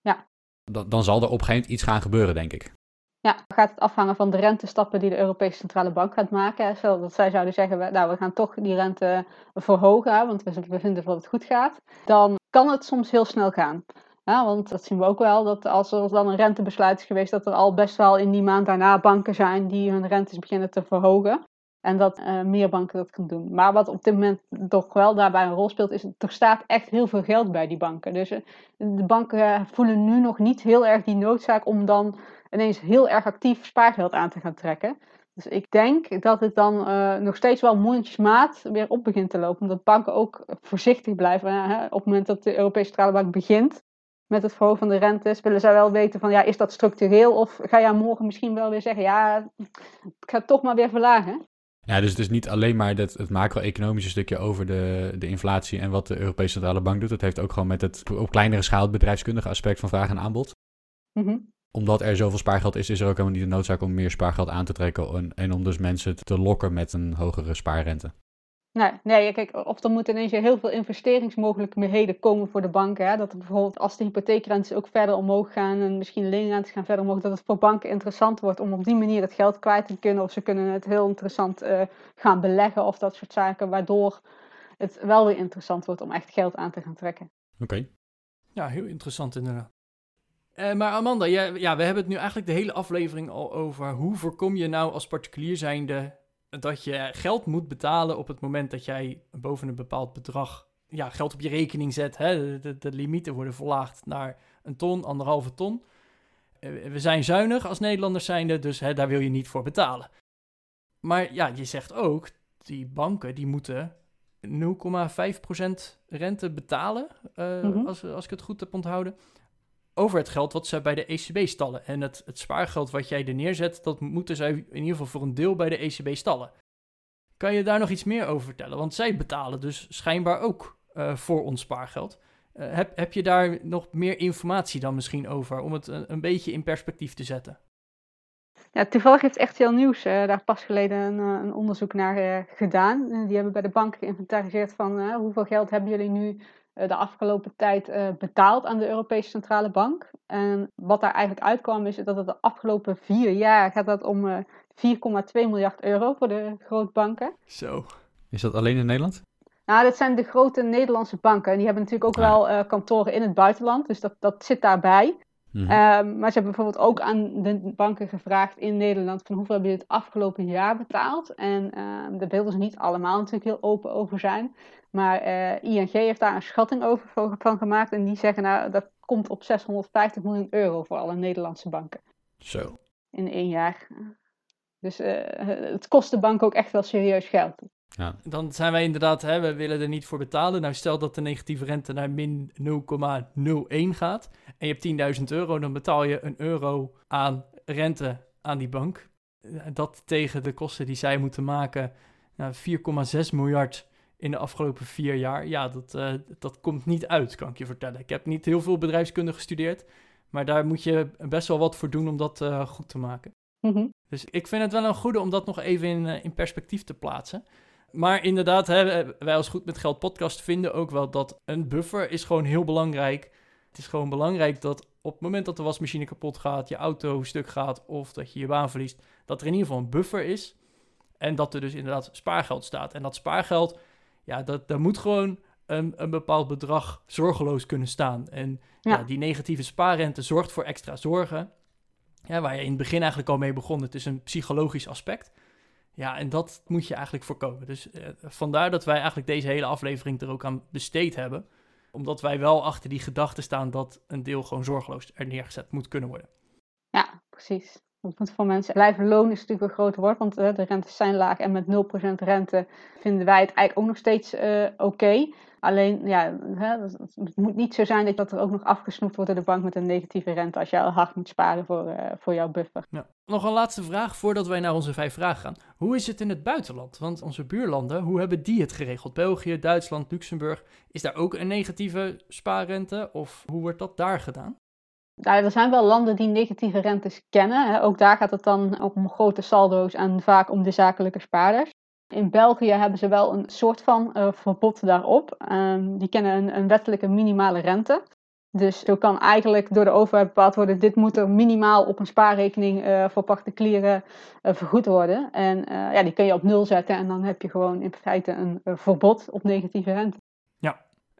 Ja. dan, dan zal er op een gegeven moment iets gaan gebeuren, denk ik. Ja, gaat het afhangen van de rentestappen die de Europese Centrale Bank gaat maken. dat zij zouden zeggen, we- nou, we gaan toch die rente verhogen, want we, we vinden dat het goed gaat. Dan kan het soms heel snel gaan. Ja, want dat zien we ook wel, dat als er dan een rentebesluit is geweest, dat er al best wel in die maand daarna banken zijn die hun rentes beginnen te verhogen. En dat eh, meer banken dat kunnen doen. Maar wat op dit moment toch wel daarbij een rol speelt, is er staat echt heel veel geld bij die banken. Dus eh, de banken eh, voelen nu nog niet heel erg die noodzaak om dan ineens heel erg actief spaargeld aan te gaan trekken. Dus ik denk dat het dan nog steeds wel mondjesmaat weer op begint te lopen. Omdat banken ook voorzichtig blijven. Op het moment dat de Europese Centrale Bank begint met het verhogen van de rentes, willen zij wel weten van ja, is dat structureel? Of ga jij morgen misschien wel weer zeggen, ja, ik ga het toch maar weer verlagen. Ja, dus het is niet alleen maar dat, het macro-economische stukje over de, de inflatie en wat de Europese Centrale Bank doet. Het heeft ook gewoon met het op kleinere schaal het bedrijfskundige aspect van vraag en aanbod. Mhm. Omdat er zoveel spaargeld is, is er ook helemaal niet de noodzaak om meer spaargeld aan te trekken. En, en om dus mensen te lokken met een hogere spaarrente. Nee, nee, kijk, of er moeten ineens heel veel investeringsmogelijkheden komen voor de banken. Hè? Dat er bijvoorbeeld als de hypotheekrentes ook verder omhoog gaan en misschien leenrentes gaan verder omhoog, dat het voor banken interessant wordt om op die manier het geld kwijt te kunnen. Of ze kunnen het heel interessant uh, gaan beleggen of dat soort zaken, waardoor het wel weer interessant wordt om echt geld aan te gaan trekken. Oké. Ja, heel interessant inderdaad. Uh, maar Amanda, ja, ja, we hebben het nu eigenlijk de hele aflevering al over hoe voorkom je nou als particulier zijnde dat je geld moet betalen op het moment dat jij boven een bepaald bedrag ja, geld op je rekening zet. Hè? De, de, limieten worden verlaagd naar een ton, anderhalve ton. Eh, we zijn zuinig als Nederlanders zijnde, dus hè, daar wil je niet voor betalen. Maar ja, je zegt ook, die banken die moeten 0,5% rente betalen, uh, als, als ik het goed heb onthouden over het geld wat ze bij de ECB stallen. En het, het spaargeld wat jij er neerzet, dat moeten zij in ieder geval voor een deel bij de ECB stallen. Kan je daar nog iets meer over vertellen? Want zij betalen dus schijnbaar ook uh, voor ons spaargeld. Uh, heb, heb je daar nog meer informatie dan misschien over, om het een, een beetje in perspectief te zetten? Ja, toevallig heeft RTL Nieuws uh, daar pas geleden een, een onderzoek naar gedaan. die hebben bij de bank geïnventariseerd van hoeveel geld hebben jullie nu eh, de afgelopen tijd uh, betaald aan de Europese Centrale Bank. En wat daar eigenlijk uitkwam is dat het de afgelopen vier jaar gaat dat om uh, eh, 4,2 miljard euro voor de grootbanken. Zo. Is dat alleen in Nederland? Nou, dat zijn de grote Nederlandse banken. En die hebben natuurlijk ook ah. wel kantoren in het buitenland, dus dat, dat zit daarbij. Mm maar ze hebben bijvoorbeeld ook aan de banken gevraagd in Nederland van hoeveel hebben jullie het afgelopen jaar betaald. En uh, daar wilden ze niet allemaal natuurlijk heel open over zijn. Maar uh, ING heeft daar een schatting over van gemaakt. En die zeggen nou, dat komt op 650 miljoen euro voor alle Nederlandse banken. Zo. In één jaar. Dus uh, het kost de bank ook echt wel serieus geld. Ja. Dan zijn wij inderdaad, hè, we willen er niet voor betalen. Nou, stel dat de negatieve rente naar min 0,01 gaat en je hebt 10.000 euro, dan betaal je een euro aan rente aan die bank. Dat tegen de kosten die zij moeten maken, nou, 4,6 miljard in de afgelopen vier jaar. Ja, dat, uh, dat komt niet uit, kan ik je vertellen. Ik heb niet heel veel bedrijfskunde gestudeerd, maar daar moet je best wel wat voor doen om dat uh, goed te maken. Mm Dus ik vind het wel een goede om dat nog even in, uh, in perspectief te plaatsen. Maar inderdaad, hè, wij als Goed met Geld podcast vinden ook wel dat een buffer is gewoon heel belangrijk. Het is gewoon belangrijk dat op het moment dat de wasmachine kapot gaat, je auto stuk gaat of dat je je baan verliest, dat er in ieder geval een buffer is. En dat er dus inderdaad spaargeld staat. En dat spaargeld, ja, dat, daar moet gewoon een, een bepaald bedrag zorgeloos kunnen staan. En ja. die negatieve spaarrente zorgt voor extra zorgen. Ja, waar je in het begin eigenlijk al mee begon. Het is een psychologisch aspect. Ja, en dat moet je eigenlijk voorkomen. Dus uh, vandaar dat wij eigenlijk deze hele aflevering er ook aan besteed hebben. Omdat wij wel achter die gedachte staan dat een deel gewoon zorgeloos er neergezet moet kunnen worden. Ja, precies. Moet voor mensen blijven loon is natuurlijk een groot woord, want uh, de rentes zijn laag en met 0% rente vinden wij het eigenlijk ook nog steeds uh, oké. Alleen, ja, het moet niet zo zijn dat er ook nog afgesnoept wordt door de bank met een negatieve rente als je al hard moet sparen voor, uh, voor jouw buffer. Ja. Nog een laatste vraag voordat wij naar onze vijf vragen gaan. Hoe is het in het buitenland? Want onze buurlanden, hoe hebben die het geregeld? België, Duitsland, Luxemburg. Is daar ook een negatieve spaarrente of hoe wordt dat daar gedaan? Nou, er zijn wel landen die negatieve rentes kennen. Ook daar gaat het dan om grote saldo's en vaak om de zakelijke spaarders. In België hebben ze wel een soort van uh, verbod daarop. Um, die kennen een, wettelijke minimale rente. Dus zo kan eigenlijk door de overheid bepaald worden: dit moet er minimaal op een spaarrekening uh, voor particulieren uh, vergoed worden. En ja, die kun je op nul zetten en dan heb je gewoon in feite een verbod op negatieve rente.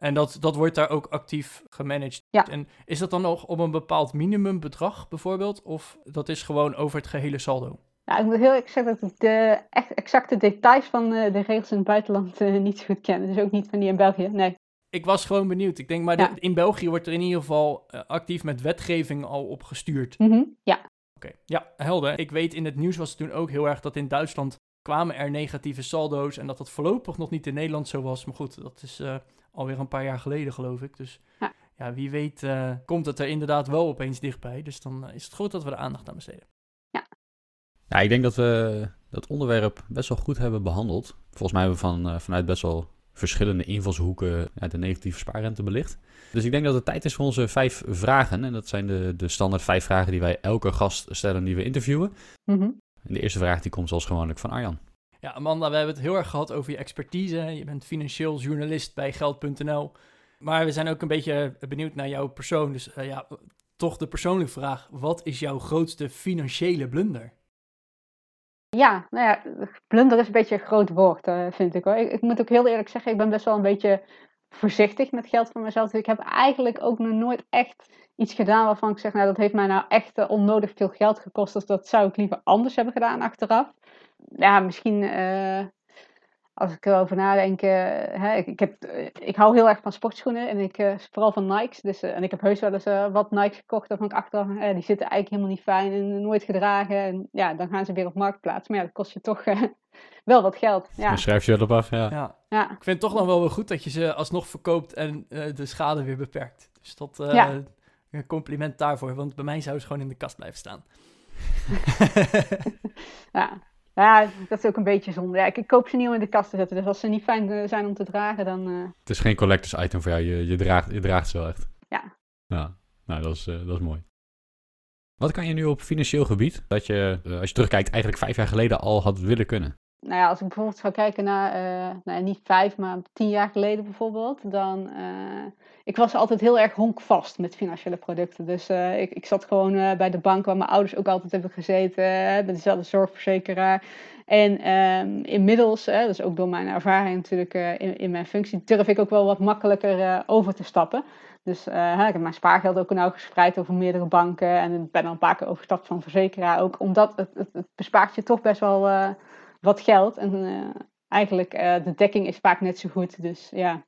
En dat, dat wordt daar ook actief gemanaged. Ja. En is dat dan nog op een bepaald minimumbedrag bijvoorbeeld? Of dat is gewoon over het gehele saldo? Nou, ik moet heel erg zeggen dat ik de echt exacte details van uh, de regels in het buitenland uh, niet goed ken. Dus ook niet van die in België, nee. Ik was gewoon benieuwd. Ik denk, maar ja. de, in België wordt er in ieder geval uh, actief met wetgeving al op gestuurd. Mm -hmm. Ja. Oké, okay. ja, helder. Ik weet in het nieuws was het toen ook heel erg dat in Duitsland kwamen er negatieve saldo's en dat dat voorlopig nog niet in Nederland zo was. Maar goed, dat is alweer een paar jaar geleden, geloof ik. Dus ja, ja wie weet uh, komt het er inderdaad wel opeens dichtbij. Dus dan is het goed dat we er aandacht aan besteden. Ja. Ja, ik denk dat we dat onderwerp best wel goed hebben behandeld. Volgens mij hebben we van, uh, vanuit best wel verschillende invalshoeken ja, de negatieve spaarrente belicht. Dus ik denk dat het tijd is voor onze vijf vragen. En dat zijn de, de standaard vijf vragen die wij elke gast stellen die we interviewen. Mm -hmm. En de eerste vraag die komt zoals gewoonlijk van Arjan. Ja, Amanda, we hebben het heel erg gehad over je expertise. Je bent financieel journalist bij Geld.nl. Maar we zijn ook een beetje benieuwd naar jouw persoon. Dus uh, ja, toch de persoonlijke vraag. Wat is jouw grootste financiële blunder? Ja, nou ja, blunder is een beetje een groot woord, uh, vind ik hoor. Ik, ik, moet ook heel eerlijk zeggen, ik ben best wel een beetje voorzichtig met geld van mezelf. Dus ik heb eigenlijk ook nog nooit echt iets gedaan waarvan ik zeg, nou dat heeft mij nou echt uh, onnodig veel geld gekost. Dus dat zou ik liever anders hebben gedaan achteraf. Ja, misschien uh, als ik erover nadenk, uh, hè, ik, ik, heb, ik hou heel erg van sportschoenen en ik, vooral van Nikes. Dus, en ik heb heus wel eens wat Nikes gekocht waarvan ik achteraf, die zitten eigenlijk helemaal niet fijn en nooit gedragen. En ja, dan gaan ze weer op marktplaats. Maar ja, dat kost je toch wel wat geld. Ja. Dan schrijf je erop af, ja. ja. ja. Ik vind het toch nog wel weer goed dat je ze alsnog verkoopt en de schade weer beperkt. Dus dat, ja. een compliment daarvoor, want bij mij zou ze gewoon in de kast blijven staan. ja. Ja, dat is ook een beetje zonde. Ja, ik, koop ze niet om in de kast te zetten, dus als ze niet fijn zijn om te dragen, dan... Uh... Het is geen collectors item voor jou, je, je, draagt, je draagt ze wel echt. Ja. Ja, nou, dat is, uh, dat is mooi. Wat kan je nu op financieel gebied, dat je, uh, als je terugkijkt, eigenlijk vijf jaar geleden al had willen kunnen? Nou ja, als ik bijvoorbeeld zou kijken naar, uh, nou, niet vijf, maar tien jaar geleden bijvoorbeeld, dan, uh, ik was altijd heel erg honkvast met financiële producten. Dus uh, ik, ik zat gewoon bij de bank waar mijn ouders ook altijd hebben gezeten, bij dezelfde zorgverzekeraar. En um, inmiddels, dus ook door mijn ervaring natuurlijk in, in, mijn functie, durf ik ook wel wat makkelijker over te stappen. Dus ik heb mijn spaargeld ook nou gespreid over meerdere banken en ben al een paar keer overgestapt van verzekeraar ook, omdat het, het, het bespaart je toch best wel wat geld. En uh, eigenlijk uh, de dekking is vaak net zo goed. Dus ja.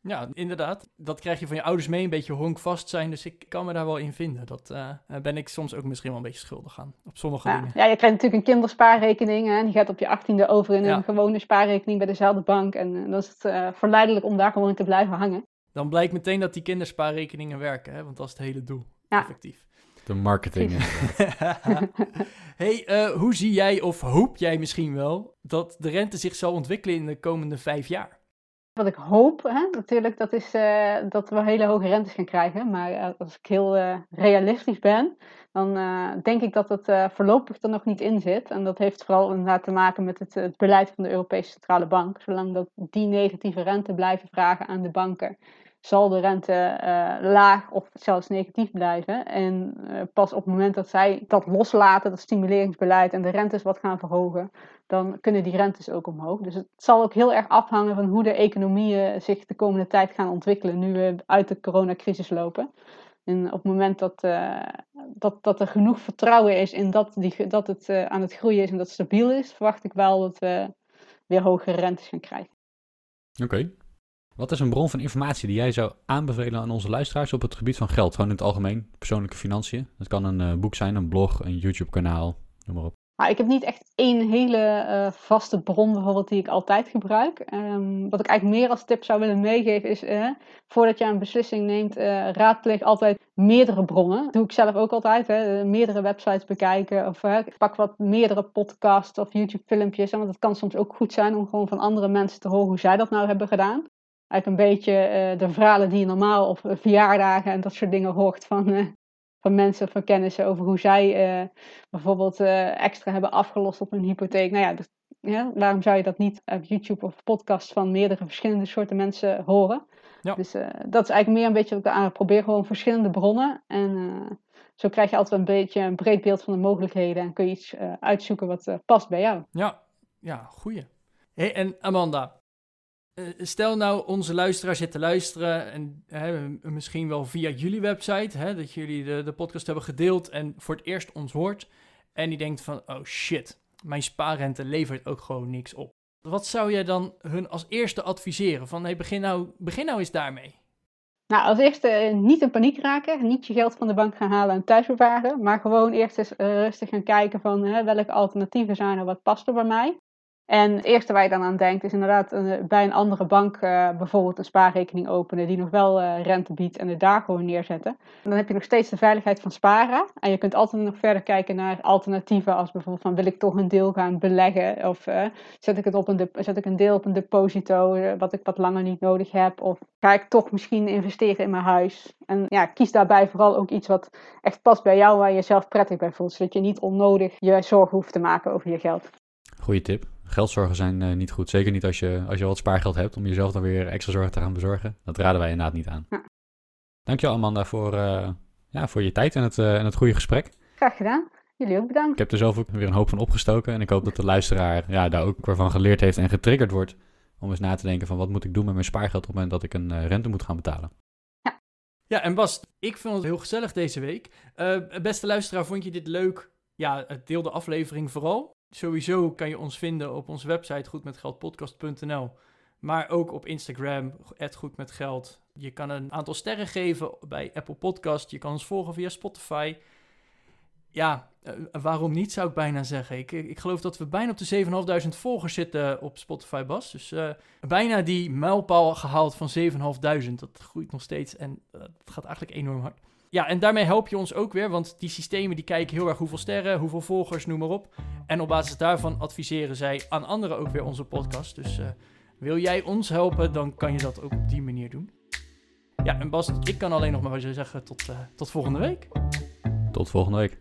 Ja, inderdaad. Dat krijg je van je ouders mee, een beetje honkvast zijn. Dus ik kan me daar wel in vinden. Dat uh, ben ik soms ook misschien wel een beetje schuldig aan. Op sommige ja. dingen. Ja, je krijgt natuurlijk een kinderspaarrekening. Hè, die gaat op je achttiende over in ja. een gewone spaarrekening bij dezelfde bank. En dan is het verleidelijk om daar gewoon te blijven hangen. Dan blijkt meteen dat die kinderspaarrekeningen werken. Hè, want dat is het hele doel. Ja. Effectief. De marketing. hey, uh, hoe zie jij of hoop jij misschien wel dat de rente zich zal ontwikkelen in de komende vijf jaar? Wat ik hoop, hè, natuurlijk, dat is uh, dat we hele hoge rentes gaan krijgen. Maar uh, als ik heel realistisch ben, dan denk ik dat het voorlopig er nog niet in zit. En dat heeft vooral inderdaad te maken met het, het beleid van de Europese Centrale Bank. Zolang dat die negatieve rente blijven vragen aan de banken, zal de rente uh, laag of zelfs negatief blijven. En uh, pas op het moment dat zij dat loslaten, dat stimuleringsbeleid en de rentes wat gaan verhogen, dan kunnen die rentes ook omhoog. Dus het zal ook heel erg afhangen van hoe de economieën zich de komende tijd gaan ontwikkelen nu we uit de coronacrisis lopen. En op het moment dat, uh, dat, dat er genoeg vertrouwen is in dat, die, dat het aan het groeien is en dat het stabiel is, verwacht ik wel dat we weer hogere rentes gaan krijgen. Oké. Wat is een bron van informatie die jij zou aanbevelen aan onze luisteraars op het gebied van geld? Gewoon in het algemeen, persoonlijke financiën. Dat kan een uh, boek zijn, een blog, een YouTube-kanaal, noem maar op. Nou, ik heb niet echt één hele uh, vaste bron bijvoorbeeld die ik altijd gebruik. Um, wat ik eigenlijk meer als tip zou willen meegeven is, uh, voordat je een beslissing neemt, uh, raadpleeg altijd meerdere bronnen. Dat doe ik zelf ook altijd, hè, meerdere websites bekijken of pak wat meerdere podcasts of YouTube filmpjes. Want het kan soms ook goed zijn om gewoon van andere mensen te horen hoe zij dat nou hebben gedaan eigenlijk een beetje uh, de verhalen die je normaal op verjaardagen en dat soort dingen hoort van, uh, van mensen, van kennissen over hoe zij uh, bijvoorbeeld extra hebben afgelost op hun hypotheek. Nou ja, dus, ja, waarom zou je dat niet op YouTube of podcast van meerdere verschillende soorten mensen horen? Ja. Dus dat is eigenlijk meer een beetje wat ik aan probeer, gewoon verschillende bronnen. En zo krijg je altijd een beetje een breed beeld van de mogelijkheden en kun je iets uitzoeken wat past bij jou. Ja, ja, goeie. Hey, en Amanda, uh, stel nou onze luisteraar zit te luisteren en hè, misschien wel via jullie website, hè, dat jullie de, de podcast hebben gedeeld en voor het eerst ons hoort. En die denkt van, oh shit, mijn spaarrente levert ook gewoon niks op. Wat zou jij dan hun als eerste adviseren? Van, hey, begin nou, begin nou eens daarmee. Nou, als eerste uh, niet in paniek raken. Niet je geld van de bank gaan halen en thuis bewaren. Maar gewoon eerst eens rustig gaan kijken van welke alternatieven zijn er, wat past er bij mij. En het eerste waar je dan aan denkt is inderdaad bij een andere bank uh, bijvoorbeeld een spaarrekening openen die nog wel uh, rente biedt en het daar gewoon neerzetten. En dan heb je nog steeds de veiligheid van sparen. En je kunt altijd nog verder kijken naar alternatieven als bijvoorbeeld van wil ik toch een deel gaan beleggen of zet, ik het op een zet ik een deel op een deposito wat ik wat langer niet nodig heb of ga ik toch misschien investeren in mijn huis. En ja, kies daarbij vooral ook iets wat echt past bij jou waar je jezelf prettig bij voelt, zodat je niet onnodig je zorgen hoeft te maken over je geld. Goeie tip. Geldzorgen zijn eh, niet goed. Zeker niet als je, als je wat spaargeld hebt om jezelf dan weer extra zorgen te gaan bezorgen. Dat raden wij inderdaad niet aan. Ja. Dankjewel Amanda voor, eh, ja, voor je tijd en het, eh, en het goede gesprek. Graag gedaan. Jullie ook Ik bedankt. heb er zelf ook weer een hoop van opgestoken. En ik hoop dat de luisteraar ja, daar ook weer van geleerd heeft en getriggerd wordt. Om eens na te denken van wat moet ik doen met mijn spaargeld op het moment dat ik een rente moet gaan betalen. Ja, en Bas, ik vond het heel gezellig deze week. Eh, beste luisteraar, vond je dit leuk? Ja, deel de aflevering vooral. Sowieso kan je ons vinden op onze website goedmetgeldpodcast.nl. Maar ook op Instagram, goedmetgeld. Je kan een aantal sterren geven bij Apple Podcast. Je kan ons volgen via Spotify. Ja, eh, waarom niet zou ik bijna zeggen. Ik, ik geloof dat we bijna op de 7.500 volgers zitten op Spotify, Bas. Dus eh, bijna die mijlpaal gehaald van 7.500. Dat groeit nog steeds en uh, dat gaat eigenlijk enorm hard. Ja, en daarmee help je ons ook weer, want die systemen die kijken heel erg hoeveel sterren, hoeveel volgers, noem maar op. En op basis daarvan adviseren zij aan anderen ook weer onze podcast. Dus uh, wil jij ons helpen, dan kan je dat ook op die manier doen. Ja, en Bas, ik kan alleen nog maar zeggen tot, uh, tot volgende week. Tot volgende week.